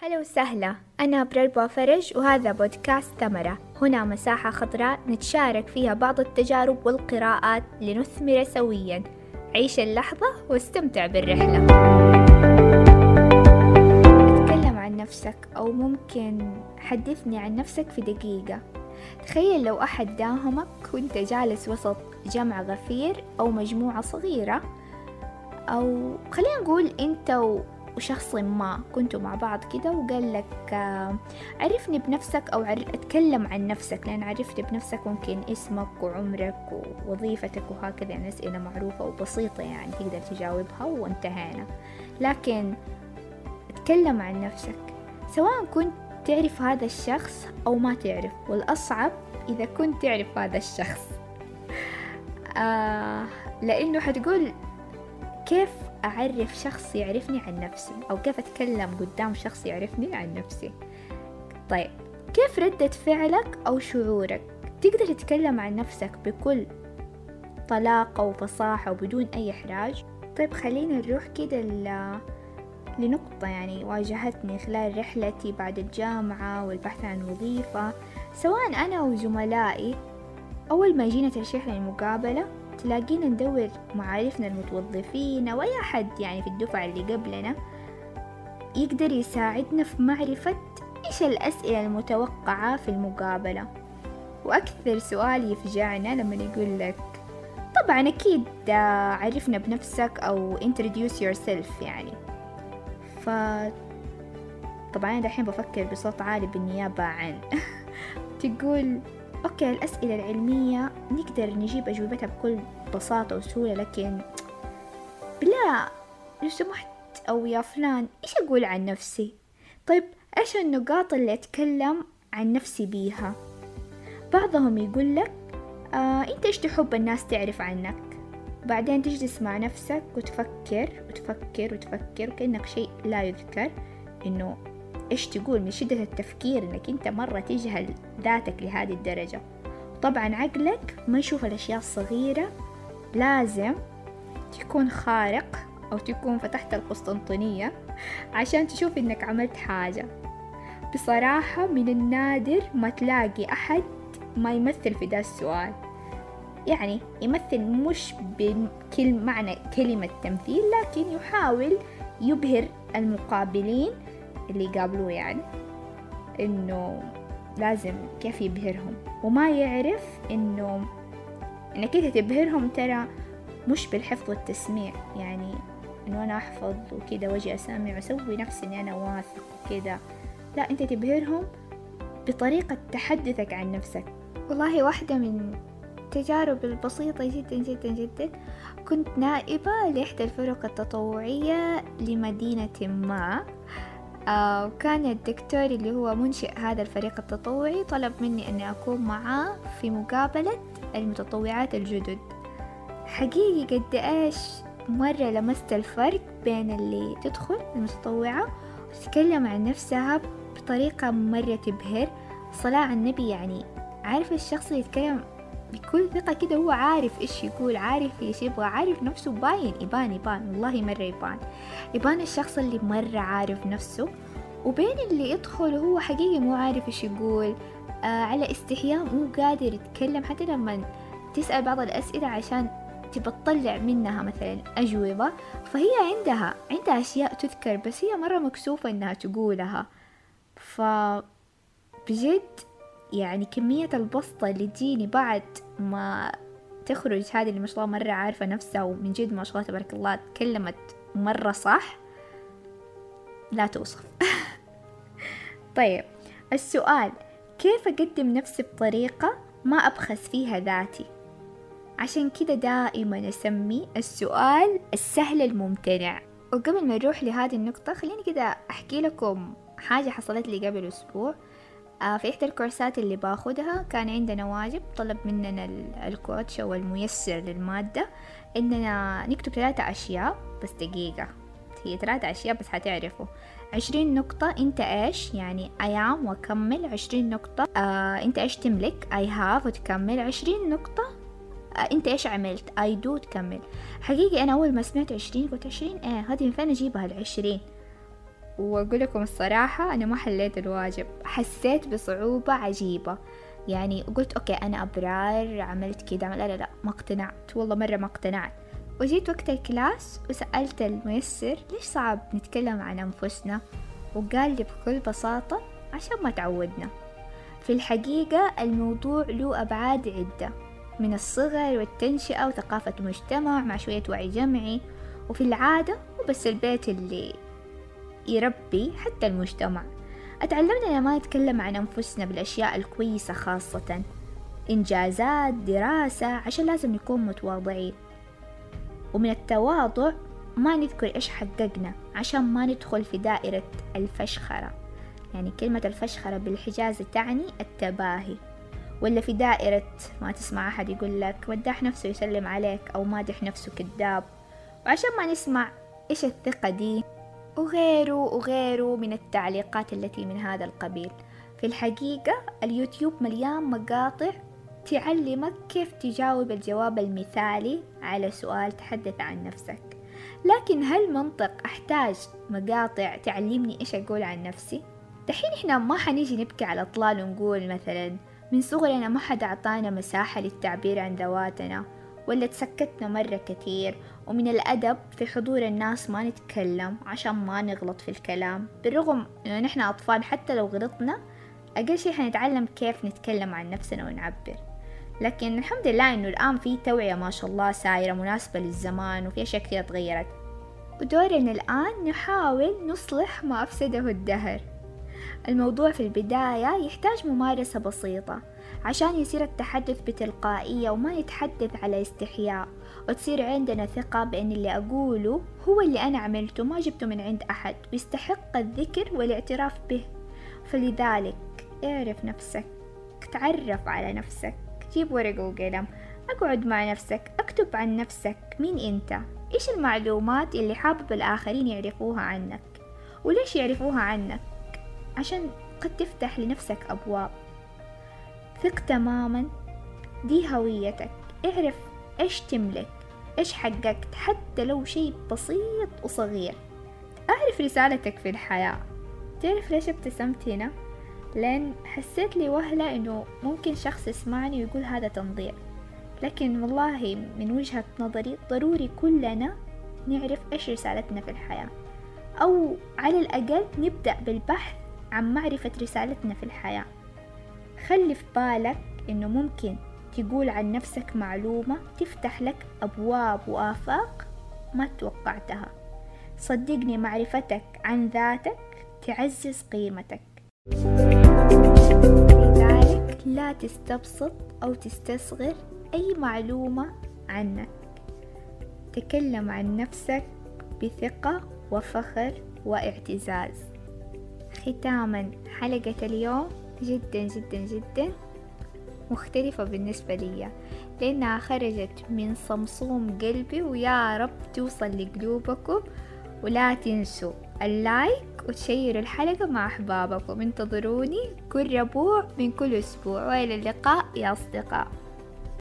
هلا وسهلا أنا برلبا فرج وهذا بودكاست ثمرة. هنا مساحة خضراء نتشارك فيها بعض التجارب والقراءات لنثمر سويا. عيش اللحظة واستمتع بالرحلة. تكلم عن نفسك أو ممكن حدثني عن نفسك في دقيقة. تخيل لو أحد داهمك وأنت جالس وسط جمع غفير أو مجموعة صغيرة. أو خلينا نقول أنت وشخص ما كنتوا مع بعض كده وقال لك آه، عرفني بنفسك أو أتكلم عن نفسك لأن عرفني بنفسك ممكن اسمك وعمرك ووظيفتك وهكذا يعني أسئلة معروفة وبسيطة يعني تقدر تجاوبها وانتهينا. لكن اتكلم عن نفسك. سواء كنت تعرف هذا الشخص أو ما تعرف والأصعب إذا كنت تعرف هذا الشخص. آه لأنه حتقول كيف أعرف شخص يعرفني عن نفسي أو كيف أتكلم قدام شخص يعرفني عن نفسي. طيب كيف ردة فعلك أو شعورك؟ تقدر تتكلم عن نفسك بكل طلاقة وفصاحة وبدون أي إحراج؟ طيب خلينا نروح كده لنقطة يعني واجهتني خلال رحلتي بعد الجامعة والبحث عن وظيفة. سواء أنا وزملائي أول ما جينا ترشيح للمقابلة تلاقينا ندور معارفنا المتوظفين أو أي أحد يعني في الدفعة اللي قبلنا يقدر يساعدنا في معرفة إيش الأسئلة المتوقعة في المقابلة. وأكثر سؤال يفجعنا لما يقول لك طبعا أكيد عرفنا بنفسك أو introduce yourself يعني. ف طبعا أنا دحين بفكر بصوت عالي بالنيابة عن تقول أوكي الأسئلة العلمية نقدر نجيب أجوبتها بكل بساطة وسهولة لكن بلا لو سمحت أو يا فلان إيش أقول عن نفسي؟ طيب إيش النقاط اللي أتكلم عن نفسي بيها؟ بعضهم يقول لك آه أنت إيش تحب الناس تعرف عنك؟ بعدين تجلس مع نفسك وتفكر وتفكر وتفكر كأنك شيء لا يذكر إنه إيش تقول من شدة التفكير إنك أنت مرة تجهل ذاتك لهذه الدرجة. طبعا عقلك ما يشوف الأشياء الصغيرة لازم تكون خارق أو تكون فتحت القسطنطينية عشان تشوف إنك عملت حاجة. بصراحة من النادر ما تلاقي أحد ما يمثل في ذا السؤال. يعني يمثل مش بكل معنى كلمة تمثيل لكن يحاول يبهر المقابلين اللي يقابلوه يعني. إنه لازم كيف يبهرهم. وما يعرف إنه إنك أنت تبهرهم ترى مش بالحفظ والتسميع. يعني إنه أنا أحفظ وكذا وأجي أسمع وأسوي نفسي إني أنا واثق وكذا. لا أنت تبهرهم بطريقة تحدثك عن نفسك. والله واحدة من التجارب البسيطة جدا جدا جدا كنت نائبة لإحدى الفرق التطوعية لمدينة ما. آه، وكان الدكتور اللي هو منشئ هذا الفريق التطوعي طلب مني أني أكون معاه في مقابلة المتطوعات الجدد. حقيقي قد إيش مرة لمست الفرق بين اللي تدخل المتطوعة وتتكلم عن نفسها بطريقة مرة تبهر. صلاة على النبي يعني عارف الشخص اللي يتكلم بكل ثقة كده هو عارف إيش يقول عارف إيش يبغى عارف نفسه باين يبان يبان والله مرة يبان. يبان الشخص اللي مرة عارف نفسه وبين اللي يدخل وهو حقيقي مو عارف إيش يقول. آه على استحياء مو قادر يتكلم حتى لما تسأل بعض الأسئلة عشان تبى تطلع منها مثلا أجوبة فهي عندها عندها أشياء تذكر بس هي مرة مكسوفة إنها تقولها. ف بجد يعني كمية البسطة اللي تجيني بعد ما تخرج هذه اللي ما شاء الله مرة عارفة نفسها ومن جد ما شاء الله تبارك الله تكلمت مرة صح لا توصف. طيب السؤال كيف أقدم نفسي بطريقة ما أبخس فيها ذاتي؟ عشان كده دائما أسمي السؤال السهل الممتنع. وقبل ما نروح لهذه النقطة خليني كده أحكي لكم حاجة حصلت لي قبل أسبوع. في إحدى الكورسات اللي باخدها كان عندنا واجب طلب مننا الكوتش أو الميسر للمادة إننا نكتب ثلاثة أشياء بس دقيقة. هي ثلاثة أشياء بس حتعرفوا عشرين نقطة أنت إيش؟ يعني I am وأكمل عشرين نقطة. آه أنت إيش تملك؟ I have وتكمل. عشرين نقطة آه أنت إيش عملت؟ I do تكمل حقيقي أنا أول ما سمعت عشرين قلت عشرين إيه هذه من فين أجيبها؟ العشرين. وأقول لكم الصراحة أنا ما حليت الواجب حسيت بصعوبة عجيبة. يعني قلت okay أنا أبرار عملت كده لا لا لا ما اقتنعت والله مرة ما اقتنعت. وجيت وقت ال class وسألت الميسر ليش صعب نتكلم عن أنفسنا؟ وقال لي بكل بساطة عشان ما تعودنا. في الحقيقة الموضوع له أبعاد عدة من الصغر والتنشئة وثقافة مجتمع مع شوية وعي جمعي وفي العادة مو بس البيت اللي يربي حتى المجتمع. أتعلمنا لما نتكلم عن أنفسنا بالأشياء الكويسة خاصة. إنجازات دراسة عشان لازم نكون متواضعين. ومن التواضع ما نذكر إيش حققنا عشان ما ندخل في دائرة الفشخرة. يعني كلمة الفشخرة بالحجاز تعني التباهي. ولا في دائرة ما تسمع أحد يقول لك مدح نفسه يسلم عليك أو مادح نفسه كذاب. وعشان ما نسمع إيش الثقة دي؟ وغيره وغيره من التعليقات التي من هذا القبيل في الحقيقة اليوتيوب مليان مقاطع تعلمك كيف تجاوب الجواب المثالي على سؤال تحدث عن نفسك لكن هل منطق أحتاج مقاطع تعلمني إيش أقول عن نفسي؟ دحين إحنا ما حنيجي نبكي على طلال ونقول مثلا من صغرنا ما حد أعطانا مساحة للتعبير عن ذواتنا ولا تسكتنا مرة كتير ومن الأدب في حضور الناس ما نتكلم عشان ما نغلط في الكلام. بالرغم إنه نحن أطفال حتى لو غلطنا أقل شي حنتعلم كيف نتكلم عن نفسنا ونعبر. لكن الحمد لله إنه الآن في توعية ما شاء الله سايرة مناسبة للزمان وفي أشياء كثير تغيرت. ودورنا الآن نحاول نصلح ما أفسده الدهر. الموضوع في البداية يحتاج ممارسة بسيطة عشان يصير التحدث بتلقائية وما نتحدث على استحياء. وتصير عندنا ثقة بأن اللي أقوله هو اللي أنا عملته ما جبته من عند أحد. ويستحق الذكر والاعتراف به. فلذلك اعرف نفسك تعرف على نفسك. جيب ورقة وقلم أقعد مع نفسك أكتب عن نفسك. مين أنت؟ إيش المعلومات اللي حابب الآخرين يعرفوها عنك؟ وليش يعرفوها عنك؟ عشان قد تفتح لنفسك أبواب. ثق تماما. دي هويتك. اعرف إيش تملك. إيش حققت حتى لو شيء بسيط وصغير. أعرف رسالتك في الحياة. تعرف ليش ابتسمت هنا؟ لأن حسيت لي وهلة إنه ممكن شخص يسمعني ويقول هذا تنظير. لكن والله من وجهة نظري ضروري كلنا نعرف إيش رسالتنا في الحياة. أو على الأقل نبدأ بالبحث عن معرفة رسالتنا في الحياة. خلي في بالك إنه ممكن تقول عن نفسك معلومة تفتح لك أبواب وآفاق ما توقعتها. صدقني معرفتك عن ذاتك تعزز قيمتك. لذلك لا تستبسط أو تستصغر أي معلومة عنك. تكلم عن نفسك بثقة وفخر واعتزاز. ختاما حلقة اليوم جدا جدا جدا مختلفة بالنسبة لي لأنها خرجت من صمصوم قلبي ويا رب توصل لقلوبكم ولا تنسوا اللايك وتشيروا الحلقة مع أحبابكم. انتظروني كل ربوع من كل أسبوع وإلى اللقاء يا أصدقاء.